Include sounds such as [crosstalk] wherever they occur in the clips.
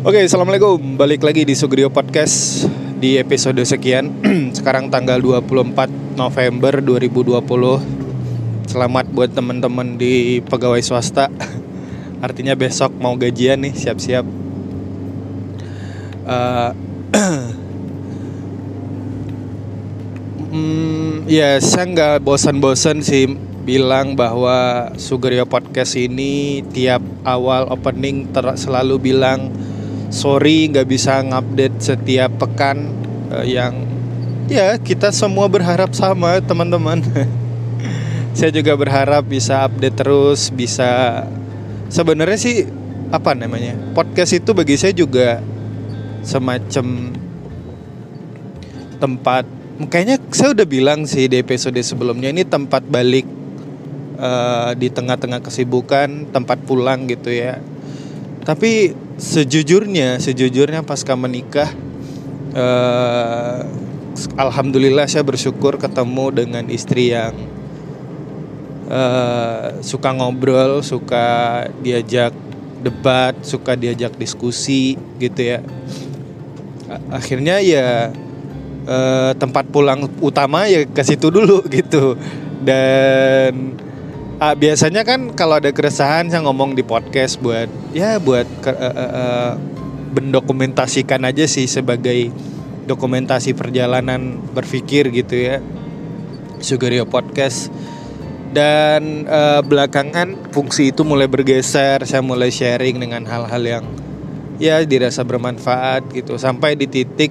Oke, assalamualaikum. Balik lagi di Sugrio Podcast di episode sekian. [clears throat] Sekarang tanggal 24 November 2020. Selamat buat teman-teman di pegawai swasta. [laughs] Artinya besok mau gajian nih, siap-siap. Uh, hmm, [clears throat] ya saya nggak bosan-bosan sih bilang bahwa Sugrio Podcast ini tiap awal opening ter selalu bilang sorry nggak bisa ngupdate setiap pekan uh, yang ya kita semua berharap sama teman-teman. [laughs] Saya juga berharap bisa update terus bisa sebenarnya sih apa namanya podcast itu bagi saya juga semacam tempat kayaknya saya udah bilang sih di episode sebelumnya ini tempat balik uh, di tengah-tengah kesibukan tempat pulang gitu ya. Tapi sejujurnya sejujurnya pasca menikah uh, alhamdulillah saya bersyukur ketemu dengan istri yang uh, suka ngobrol suka diajak debat suka diajak diskusi gitu ya. Akhirnya ya uh, tempat pulang utama ya ke situ dulu gitu. Dan uh, biasanya kan kalau ada keresahan saya ngomong di podcast buat ya buat uh, uh, uh, mendokumentasikan aja sih sebagai dokumentasi perjalanan berpikir gitu ya Sugario Podcast. Dan uh, belakangan fungsi itu mulai bergeser saya mulai sharing dengan hal-hal yang ya dirasa bermanfaat gitu. Sampai di titik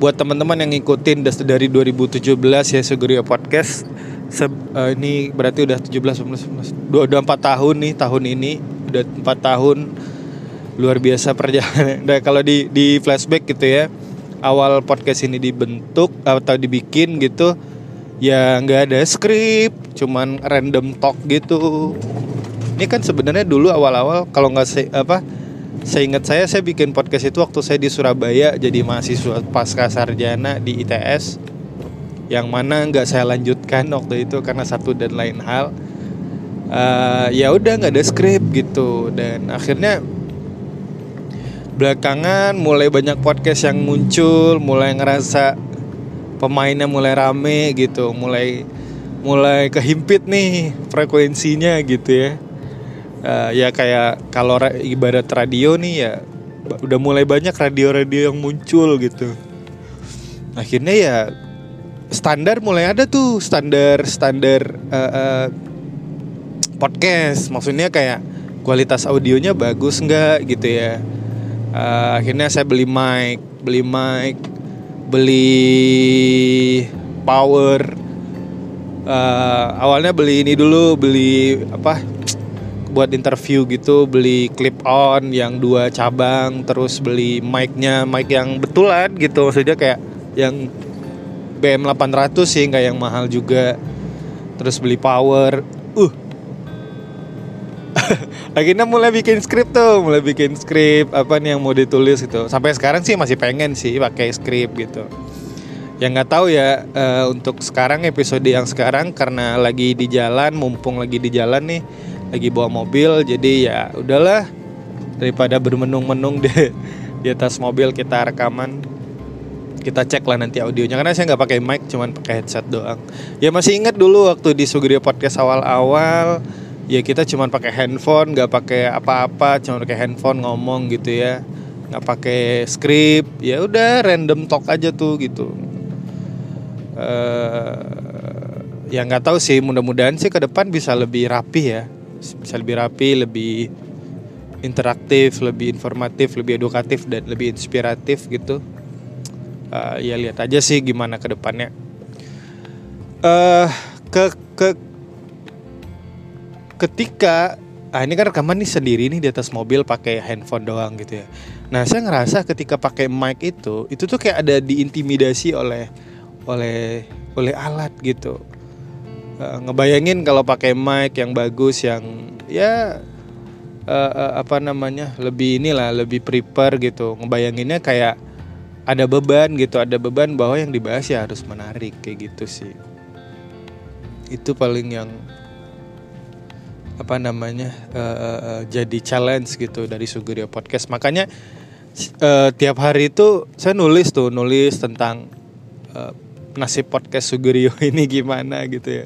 buat teman-teman yang ngikutin dari 2017 ya Sugario Podcast Se uh, ini berarti udah 17 18 dua udah 4 tahun nih tahun ini udah 4 tahun luar biasa perjalanan. [laughs] Nah, kalau di di flashback gitu ya. Awal podcast ini dibentuk atau dibikin gitu ya nggak ada skrip, cuman random talk gitu. Ini kan sebenarnya dulu awal-awal kalau nggak se apa saya ingat saya saya bikin podcast itu waktu saya di Surabaya jadi mahasiswa pasca sarjana di ITS yang mana nggak saya lanjutkan waktu itu karena satu dan lain hal. Uh, ya udah nggak ada skrip gitu. Dan akhirnya belakangan mulai banyak podcast yang muncul mulai ngerasa pemainnya mulai rame gitu mulai mulai kehimpit nih frekuensinya gitu ya. Uh, ya kayak kalau ibarat radio nih ya udah mulai banyak radio-radio yang muncul gitu. Akhirnya ya standar mulai ada tuh standar standar uh, uh, podcast. Maksudnya kayak kualitas audionya bagus nggak gitu ya? Uh, akhirnya saya beli mic beli mic beli power. Uh, awalnya beli ini dulu beli apa buat interview gitu beli clip on yang dua cabang terus beli mic-nya mic yang betulan gitu. Maksudnya kayak yang BM 800 sih nggak yang mahal juga. Terus beli power. Uh. [laughs] Akhirnya mulai bikin skrip tuh mulai bikin skrip apa nih yang mau ditulis gitu. Sampai sekarang sih masih pengen sih pakai skrip gitu. Yang nggak tahu ya uh, untuk sekarang episode yang sekarang karena lagi di jalan mumpung lagi di jalan nih lagi bawa mobil jadi ya udahlah. Daripada bermenung-menung di [laughs] di atas mobil kita rekaman kita cek lah nanti audionya. Karena saya nggak pakai mic cuman pakai headset doang. Ya masih ingat dulu waktu di Sugrio podcast awal-awal ya kita cuman pakai handphone nggak pakai apa-apa cuma pakai handphone ngomong gitu ya. Nggak pakai skrip ya udah random talk aja tuh gitu. Uh, ya nggak tahu sih mudah-mudahan sih ke depan bisa lebih rapi ya. Bisa lebih rapi lebih interaktif lebih informatif lebih edukatif dan lebih inspiratif gitu uh, ya lihat aja sih gimana ke depannya uh, ke ke ketika ah ini kan rekaman nih sendiri nih di atas mobil pakai handphone doang gitu ya. Nah saya ngerasa ketika pakai mic itu itu tuh kayak ada diintimidasi oleh oleh oleh alat gitu. Uh, ngebayangin kalau pakai mic yang bagus yang ya uh, uh, apa namanya lebih inilah lebih prepare gitu. Ngebayanginnya kayak ada beban gitu ada beban bahwa yang dibahas ya harus menarik kayak gitu sih. Itu paling yang apa namanya uh, uh, jadi challenge gitu dari Sugerio Podcast. Makanya uh, tiap hari itu saya nulis tuh nulis tentang uh, nasib podcast Sugerio [laughs] ini gimana gitu ya.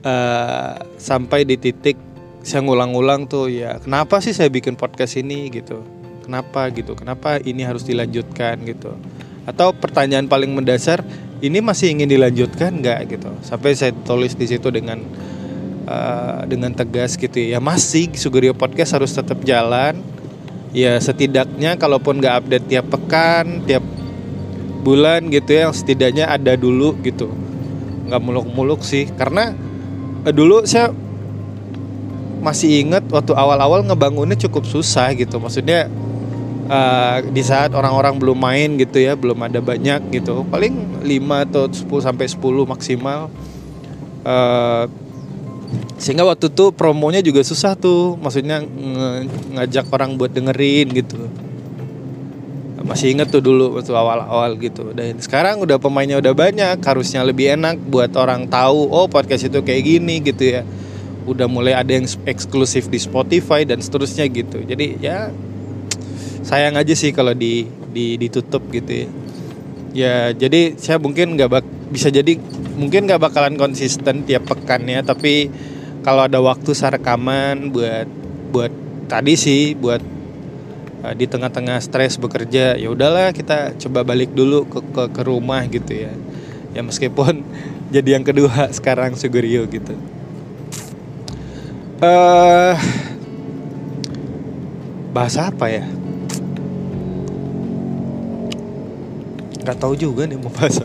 Uh, sampai di titik saya ngulang-ulang tuh ya kenapa sih saya bikin podcast ini gitu kenapa gitu kenapa ini harus dilanjutkan gitu. Atau pertanyaan paling mendasar ini masih ingin dilanjutkan nggak gitu? Sampai saya tulis di situ dengan uh, dengan tegas gitu ya. Masih Sugerio Podcast harus tetap jalan. Ya setidaknya kalaupun nggak update tiap pekan tiap bulan gitu ya setidaknya ada dulu gitu. Nggak muluk-muluk sih karena uh, dulu saya masih inget waktu awal-awal ngebangunnya cukup susah gitu. Maksudnya uh, di saat orang-orang belum main gitu ya belum ada banyak gitu. Paling 5 atau 10 sampai 10 maksimal. Uh, sehingga waktu itu promonya juga susah tuh. Maksudnya ngajak orang buat dengerin gitu. Masih inget tuh dulu waktu awal-awal gitu. Dan sekarang udah pemainnya udah banyak harusnya lebih enak buat orang tahu oh podcast itu kayak gini gitu ya. Udah mulai ada yang eksklusif di Spotify dan seterusnya gitu. Jadi ya sayang aja sih kalau di, di ditutup gitu ya. Ya jadi saya mungkin nggak bak bisa jadi mungkin nggak bakalan konsisten tiap pekannya tapi kalau ada waktu saya rekaman buat buat tadi sih buat uh, di tengah-tengah stres bekerja ya udahlah kita coba balik dulu ke, ke ke rumah gitu ya. Ya meskipun [laughs] jadi yang kedua sekarang Sugurio gitu. Uh, bahasa apa ya nggak tahu juga nih mau bahasa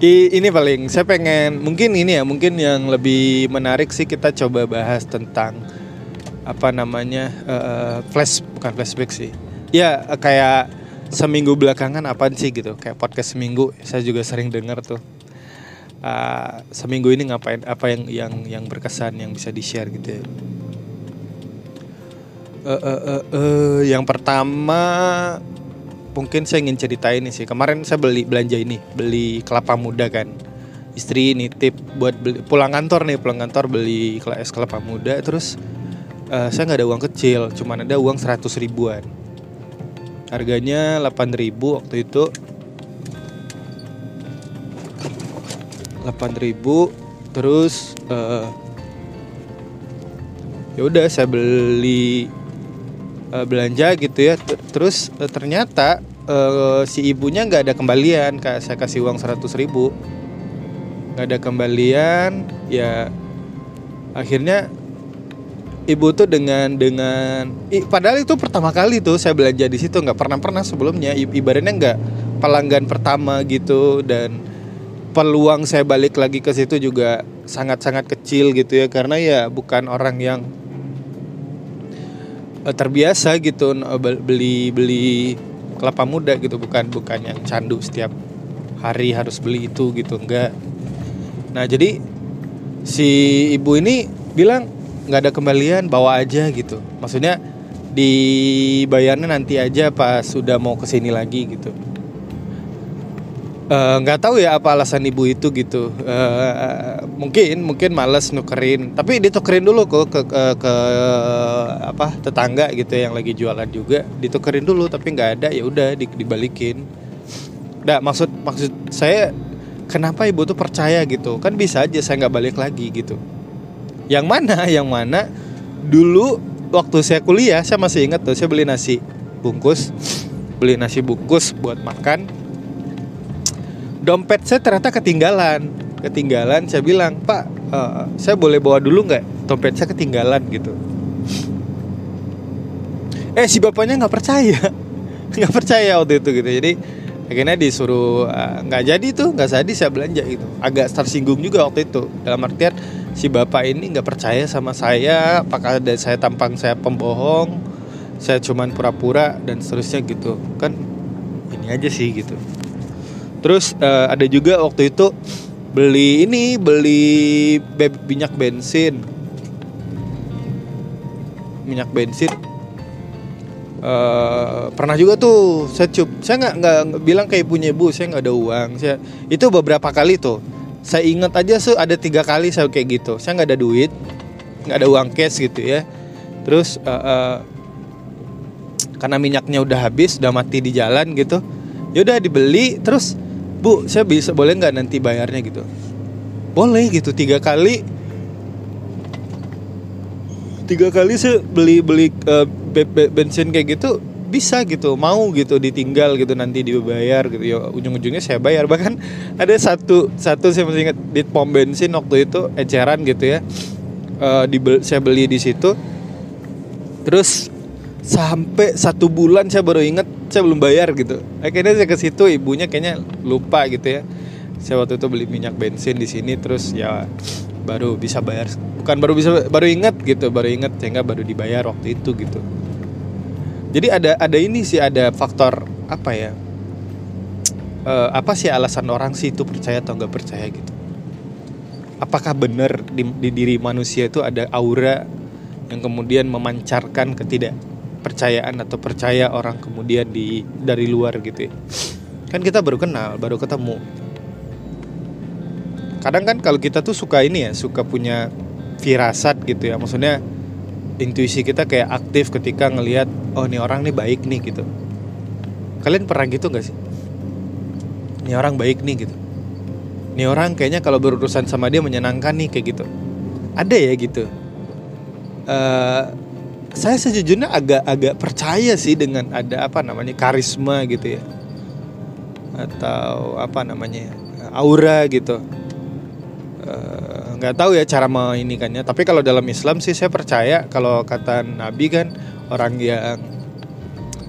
I, ini paling saya pengen mungkin ini ya mungkin yang lebih menarik sih kita coba bahas tentang apa namanya uh, flash bukan flashback sih. Ya kayak seminggu belakangan apa sih gitu kayak podcast seminggu saya juga sering dengar tuh. Uh, seminggu ini ngapain apa yang yang yang berkesan yang bisa di share gitu ya? Uh, uh, uh, uh, yang pertama mungkin saya ingin cerita ini sih. Kemarin saya beli belanja ini beli kelapa muda kan. Istri nitip buat beli, pulang kantor nih pulang kantor beli es kelapa muda. Terus uh, saya nggak ada uang kecil cuman ada uang 100 ribuan. Harganya 8 ribu waktu itu. 8 ribu terus uh, ya udah saya beli uh, belanja gitu ya. Terus uh, ternyata uh, si ibunya nggak ada kembalian kayak saya kasih uang 100 ribu. Nggak ada kembalian ya akhirnya ibu tuh dengan dengan i, padahal itu pertama kali tuh saya belanja di situ. Nggak pernah pernah sebelumnya ibaratnya nggak pelanggan pertama gitu. Dan peluang saya balik lagi ke situ juga sangat-sangat kecil gitu ya. Karena ya bukan orang yang uh, terbiasa gitu uh, beli beli kelapa muda gitu. Bukan bukan yang candu setiap hari harus beli itu gitu enggak. Nah jadi si ibu ini bilang nggak ada kembalian bawa aja gitu. Maksudnya dibayarnya nanti aja pas sudah mau ke sini lagi gitu. Eh, nggak uh, tahu ya apa alasan ibu itu gitu. Uh, mungkin mungkin males nukerin. Tapi ditukerin dulu kok ke, ke, ke apa tetangga gitu yang lagi jualan juga. Ditukerin dulu tapi nggak ada ya udah di, dibalikin. Nggak maksud maksud saya kenapa ibu tuh percaya gitu? Kan bisa aja saya nggak balik lagi gitu. Yang mana [laughs] yang mana? Dulu waktu saya kuliah saya masih ingat tuh saya beli nasi bungkus. Beli nasi bungkus buat makan dompet saya ternyata ketinggalan. Ketinggalan saya bilang pak uh, saya boleh bawa dulu nggak? Dompet saya ketinggalan gitu. Eh si bapaknya nggak percaya. [laughs] Nggak percaya waktu itu gitu. Jadi akhirnya disuruh eh, nggak uh, jadi tuh nggak jadi saya belanja gitu. Agak tersinggung juga waktu itu. Dalam artian si bapak ini nggak percaya sama saya apakah ada saya tampang saya pembohong saya cuman pura-pura dan seterusnya gitu. Kan ini aja sih gitu Terus uh, ada juga waktu itu beli ini beli be minyak bensin. Minyak bensin. Uh, pernah juga tuh saya cup saya nggak nggak bilang kayak punya ibu saya nggak ada uang. Saya itu beberapa kali tuh. Saya ingat aja tuh ada tiga kali saya kayak gitu. Saya nggak ada duit nggak ada uang cash gitu ya. Terus uh, uh, karena minyaknya udah habis udah mati di jalan gitu ya udah dibeli. Terus bu saya bisa boleh nggak nanti bayarnya gitu? Boleh gitu tiga kali. Tiga kali saya beli beli uh, be be bensin kayak gitu bisa gitu mau gitu ditinggal gitu nanti dibayar gitu. Ya ujung-ujungnya saya bayar. Bahkan ada satu satu saya masih ingat di pom bensin waktu itu eceran gitu ya. Uh, di saya beli di situ. Terus sampai satu bulan saya baru ingat saya belum bayar gitu. Akhirnya saya ke situ ibunya kayaknya lupa gitu ya. Saya waktu itu beli minyak bensin di sini terus ya baru bisa bayar. Bukan baru bisa baru ingat gitu baru ingat sehingga baru dibayar waktu itu gitu. Jadi ada ada ini sih ada faktor apa ya? Uh, apa sih alasan orang sih itu percaya atau nggak percaya gitu? Apakah benar di, di diri manusia itu ada aura yang kemudian memancarkan ketidakpercayaan atau percaya orang kemudian di dari luar gitu ya. kan kita baru kenal baru ketemu. Kadang kan kalau kita tuh suka ini ya suka punya firasat gitu ya. Maksudnya intuisi kita kayak aktif ketika ngelihat oh ini orang nih baik nih gitu. Kalian pernah gitu nggak sih? Ini orang baik nih gitu. Ini orang kayaknya kalau berurusan sama dia menyenangkan nih kayak gitu. Ada ya gitu. Uh, saya sejujurnya agak agak percaya sih dengan ada apa namanya karisma gitu ya. Atau apa namanya aura gitu. Eh, nggak uh, tahu ya cara meinikannya tapi kalau dalam Islam sih saya percaya kalau kata Nabi kan orang yang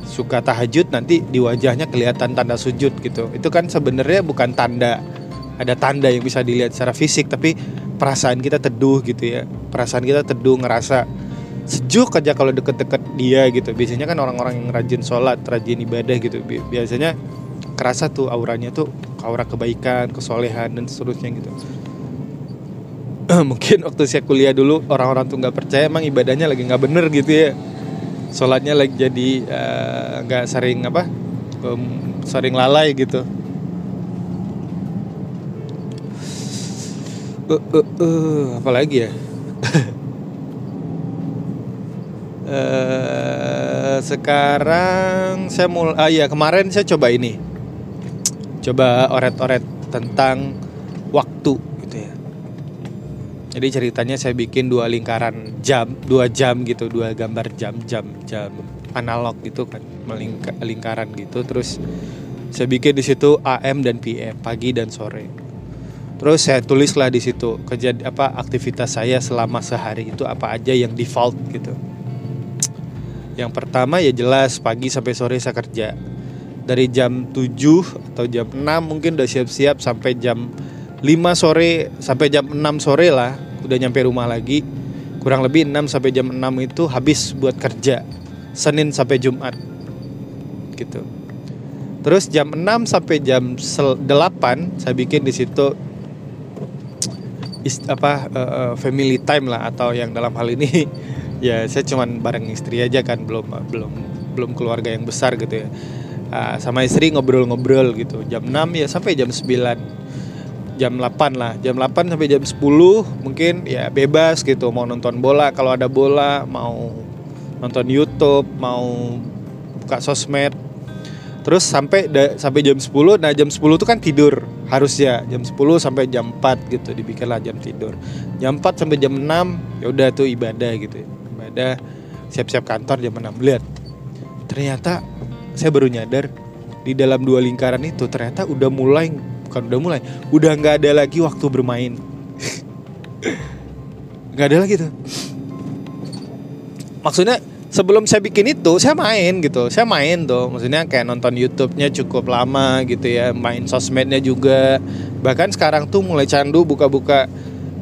suka tahajud nanti di wajahnya kelihatan tanda sujud gitu. Itu kan sebenarnya bukan tanda ada tanda yang bisa dilihat secara fisik tapi perasaan kita teduh gitu ya. Perasaan kita teduh ngerasa sejuk aja kalau deket-deket dia gitu. Biasanya kan orang-orang yang rajin sholat rajin ibadah gitu. Biasanya kerasa tuh auranya tuh aura kebaikan kesolehan dan seterusnya gitu. [clears throat] Mungkin waktu saya kuliah dulu orang-orang tuh nggak percaya. Emang ibadahnya lagi nggak bener gitu ya. Sholatnya lagi jadi eh, nggak uh, sering apa um, sering lalai gitu. Uh, uh, uh, apalagi ya [laughs] uh, sekarang saya mulai ah ya kemarin saya coba ini coba oret-oret tentang waktu jadi ceritanya saya bikin dua lingkaran jam, dua jam gitu, dua gambar jam, jam, jam analog gitu kan, melingkar lingkaran gitu. Terus saya bikin di situ AM dan PM, pagi dan sore. Terus saya tulislah di situ kejadian apa aktivitas saya selama sehari itu apa aja yang default gitu. Yang pertama ya jelas pagi sampai sore saya kerja. Dari jam 7 atau jam 6 mungkin udah siap-siap sampai jam 5 sore sampai jam 6 sore lah udah nyampe rumah lagi kurang lebih 6 sampai jam 6 itu habis buat kerja Senin sampai Jumat gitu terus jam 6 sampai jam 8 saya bikin di situ apa uh, family time lah atau yang dalam hal ini [laughs] ya saya cuman bareng istri aja kan belum belum belum keluarga yang besar gitu ya. Uh, sama istri ngobrol-ngobrol gitu. Jam 6 ya sampai jam 9 jam 8 lah. Jam 8 sampai jam 10 mungkin ya bebas gitu. Mau nonton bola kalau ada bola mau nonton YouTube mau buka sosmed. Terus sampai da, sampai jam 10 nah jam 10 itu kan tidur harus ya jam 10 sampai jam 4 gitu dibikinlah jam tidur. Jam 4 sampai jam 6 ya udah tuh ibadah gitu ibadah siap-siap kantor jam 6 lihat ternyata saya baru nyadar di dalam dua lingkaran itu ternyata udah mulai bukan udah mulai udah nggak ada lagi waktu bermain. [laughs] Nggak ada lagi tuh. Maksudnya sebelum saya bikin itu saya main gitu. Saya main tuh. Maksudnya kayak nonton YouTube-nya cukup lama gitu ya main sosmednya juga. Bahkan sekarang tuh mulai candu buka-buka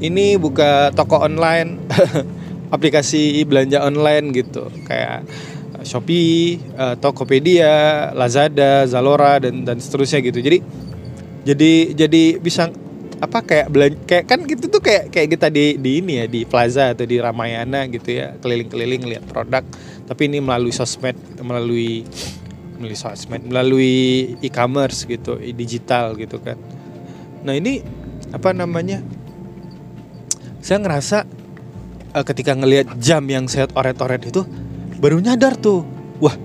ini buka toko online [laughs] aplikasi belanja online gitu. Kayak Shopee, uh, Tokopedia, Lazada, Zalora dan dan seterusnya gitu. Jadi jadi jadi bisa apa kayak belanja kayak kan gitu tuh kayak kayak kita di di ini ya di Plaza atau di Ramayana gitu ya. Keliling-keliling lihat produk. Tapi ini melalui sosmed melalui melalui sosmed melalui e-commerce gitu digital gitu kan. Nah ini apa namanya saya ngerasa uh, ketika ngelihat jam yang saya oret-oret itu baru nyadar tuh. Wah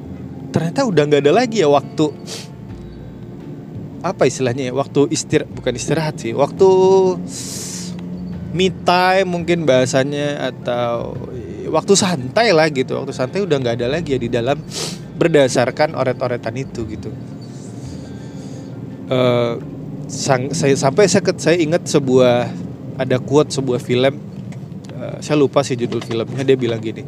ternyata udah nggak ada lagi ya waktu apa istilahnya ya waktu istir bukan istirahat sih waktu me time mungkin bahasanya atau waktu santai lah gitu. Waktu santai udah nggak ada lagi ya di dalam berdasarkan oret-oretan itu gitu. Uh, sang, saya sampai saya saya ingat sebuah ada quote sebuah film uh, saya lupa sih judul filmnya dia bilang gini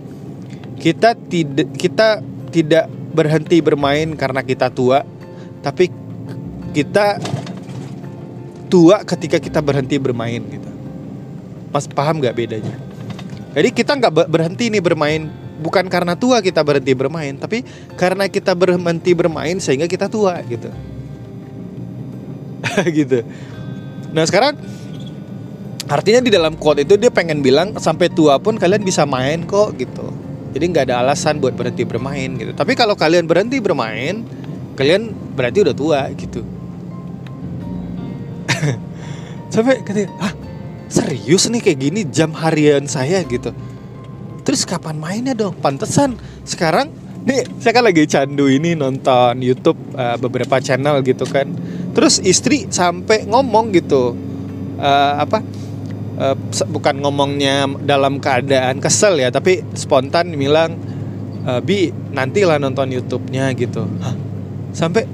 kita tidak kita tidak berhenti bermain karena kita tua tapi kita tua ketika kita berhenti bermain gitu. Mas paham nggak bedanya? Jadi kita nggak berhenti nih bermain bukan karena tua kita berhenti bermain, tapi karena kita berhenti bermain sehingga kita tua gitu. [laughs] gitu. Nah sekarang artinya di dalam quote itu dia pengen bilang sampai tua pun kalian bisa main kok gitu. Jadi nggak ada alasan buat berhenti bermain gitu. Tapi kalau kalian berhenti bermain, kalian berarti udah tua gitu. [laughs] sampai ketika ah serius nih kayak gini jam harian saya gitu terus kapan mainnya dong pantesan sekarang nih saya kan lagi candu ini nonton YouTube uh, beberapa channel gitu kan terus istri sampai ngomong gitu uh, apa uh, bukan ngomongnya dalam keadaan kesel ya tapi spontan bilang uh, bi nantilah nonton YouTube-nya gitu. Hah? sampai?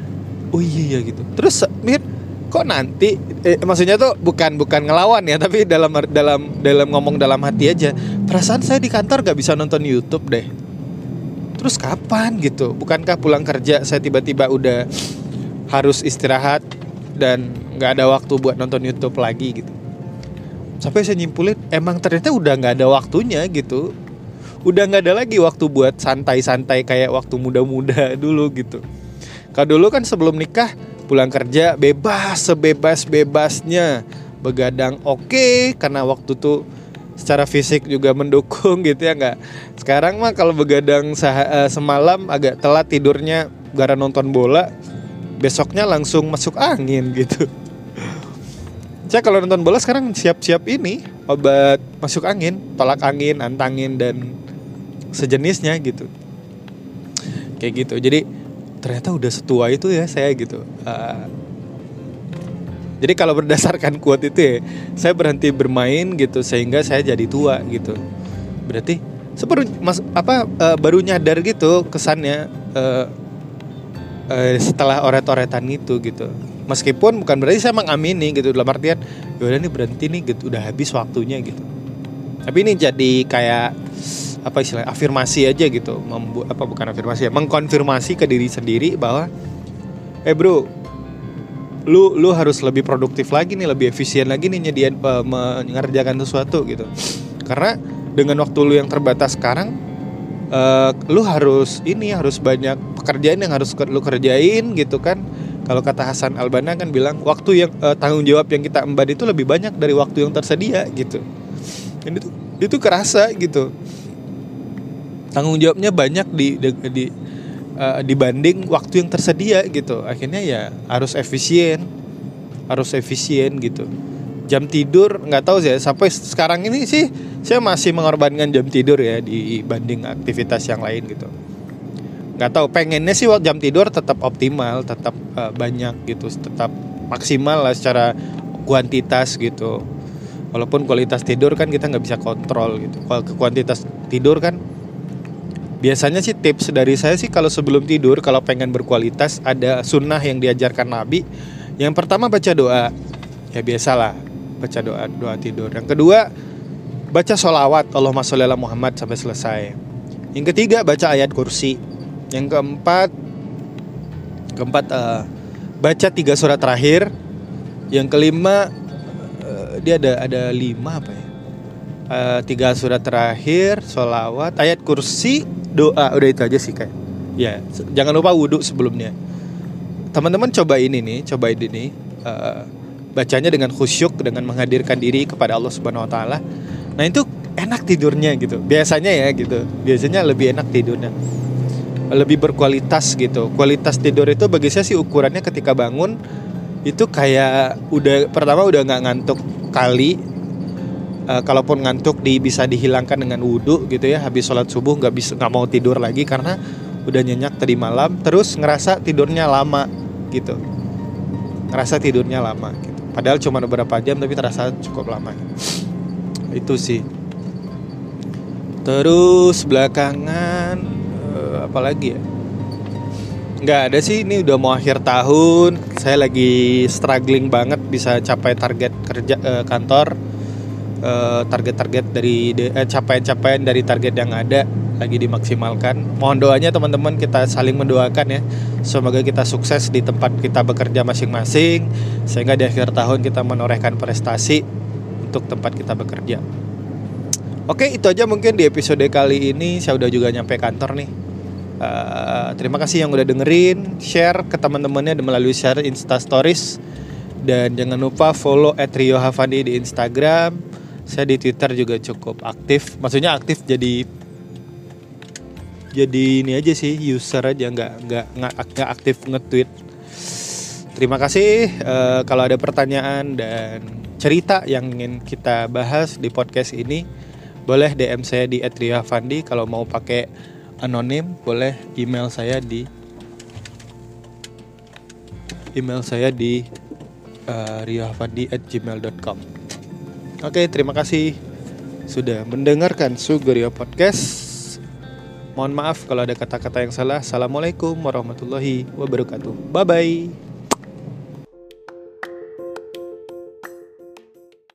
Oh iya, iya gitu. Terus mikir kok nanti? Eh, maksudnya tuh bukan bukan ngelawan ya tapi dalam dalam dalam ngomong dalam hati aja. Perasaan saya di kantor gak bisa nonton YouTube deh. Terus kapan gitu? Bukankah pulang kerja saya tiba-tiba udah harus istirahat dan nggak ada waktu buat nonton YouTube lagi gitu sampai saya nyimpulin emang ternyata udah nggak ada waktunya gitu. Udah nggak ada lagi waktu buat santai-santai kayak waktu muda-muda [laughs] dulu gitu. Kalau dulu kan sebelum nikah pulang kerja bebas sebebas-bebasnya begadang oke okay, karena waktu tuh secara fisik juga mendukung [laughs] gitu ya nggak? Sekarang mah kalau begadang uh, semalam agak telat tidurnya gara nonton bola besoknya langsung masuk angin [laughs] gitu saya kalau nonton bola sekarang siap-siap ini obat masuk angin tolak angin antangin dan sejenisnya gitu. Kayak gitu. Jadi ternyata udah setua itu ya saya gitu. Uh, jadi kalau berdasarkan kuat itu ya saya berhenti bermain gitu sehingga saya jadi tua gitu. Berarti seperti mas apa uh, baru nyadar gitu kesannya uh, uh, setelah oret-oretan itu gitu meskipun bukan berarti saya mengamini gitu dalam artian ya udah nih berhenti nih gitu udah habis waktunya gitu. Tapi ini jadi kayak apa istilah afirmasi aja gitu membu apa bukan afirmasi ya mengkonfirmasi ke diri sendiri bahwa eh bro lu lu harus lebih produktif lagi nih lebih efisien lagi nih nyediain uh, mengerjakan sesuatu gitu. Karena dengan waktu lu yang terbatas sekarang uh, lu harus ini harus banyak pekerjaan yang harus lu kerjain gitu kan kalau kata Hasan Albana kan bilang waktu yang uh, tanggung jawab yang kita emban itu lebih banyak dari waktu yang tersedia gitu. Dan itu itu kerasa gitu. Tanggung jawabnya banyak di, di, di uh, dibanding waktu yang tersedia gitu. Akhirnya ya harus efisien harus efisien gitu. Jam tidur nggak tahu sih ya, sampai sekarang ini sih saya masih mengorbankan jam tidur ya dibanding aktivitas yang lain gitu nggak tahu pengennya sih jam tidur tetap optimal tetap uh, banyak gitu tetap maksimal lah secara kuantitas gitu walaupun kualitas tidur kan kita nggak bisa kontrol gitu kalau ke kuantitas tidur kan biasanya sih tips dari saya sih kalau sebelum tidur kalau pengen berkualitas ada sunnah yang diajarkan Nabi. Yang pertama baca doa, ya biasalah baca doa doa tidur. Yang kedua baca sholawat Allahumma sholli ala Muhammad sampai selesai. Yang ketiga baca ayat kursi. Yang keempat keempat uh, baca tiga surat terakhir. Yang kelima uh, dia ada ada lima apa ya? Uh, tiga surat terakhir, sholawat, ayat kursi, doa. Udah itu aja sih kayak. Ya jangan lupa wudhu sebelumnya. Teman-teman coba ini nih coba ini uh, bacanya dengan khusyuk dengan menghadirkan diri kepada Allah Subhanahu Wa Taala. Nah itu enak tidurnya gitu. Biasanya ya gitu. Biasanya lebih enak tidurnya lebih berkualitas gitu. Kualitas tidur itu bagi saya sih ukurannya ketika bangun itu kayak udah pertama udah nggak ngantuk kali. Uh, kalaupun ngantuk di bisa dihilangkan dengan wudhu gitu ya habis sholat subuh nggak bisa nggak mau tidur lagi karena udah nyenyak tadi malam terus ngerasa tidurnya lama gitu. Ngerasa tidurnya lama gitu. Padahal cuma beberapa jam tapi terasa cukup lama. Itu sih. Terus belakangan uh, apa lagi ya? Nggak ada sih ini udah mau akhir tahun. Saya lagi struggling banget bisa capai target kerja uh, kantor. Uh, target-target dari uh, capaian-capaian dari target yang ada lagi dimaksimalkan. Mohon doanya teman-teman kita saling mendoakan ya. Semoga kita sukses di tempat kita bekerja masing-masing sehingga di akhir tahun kita menorehkan prestasi untuk tempat kita bekerja. Oke itu aja mungkin di episode kali ini. Saya udah juga nyampe kantor nih Uh, terima kasih yang udah dengerin, share ke teman-temannya melalui share Insta Stories. Dan jangan lupa follow @rio Havandi di Instagram. Saya di Twitter juga cukup aktif, maksudnya aktif jadi jadi ini aja sih user aja. Nggak nggak nggak aktif nge-tweet. Terima kasih. Uh, kalau ada pertanyaan dan cerita yang ingin kita bahas di podcast ini boleh DM saya di @rio_havandi kalau mau pakai anonim boleh email saya di email saya di uh, at gmail.com Oke terima kasih sudah mendengarkan Sugerio Podcast. Mohon maaf kalau ada kata-kata yang salah. Assalamualaikum warahmatullahi wabarakatuh. Bye-bye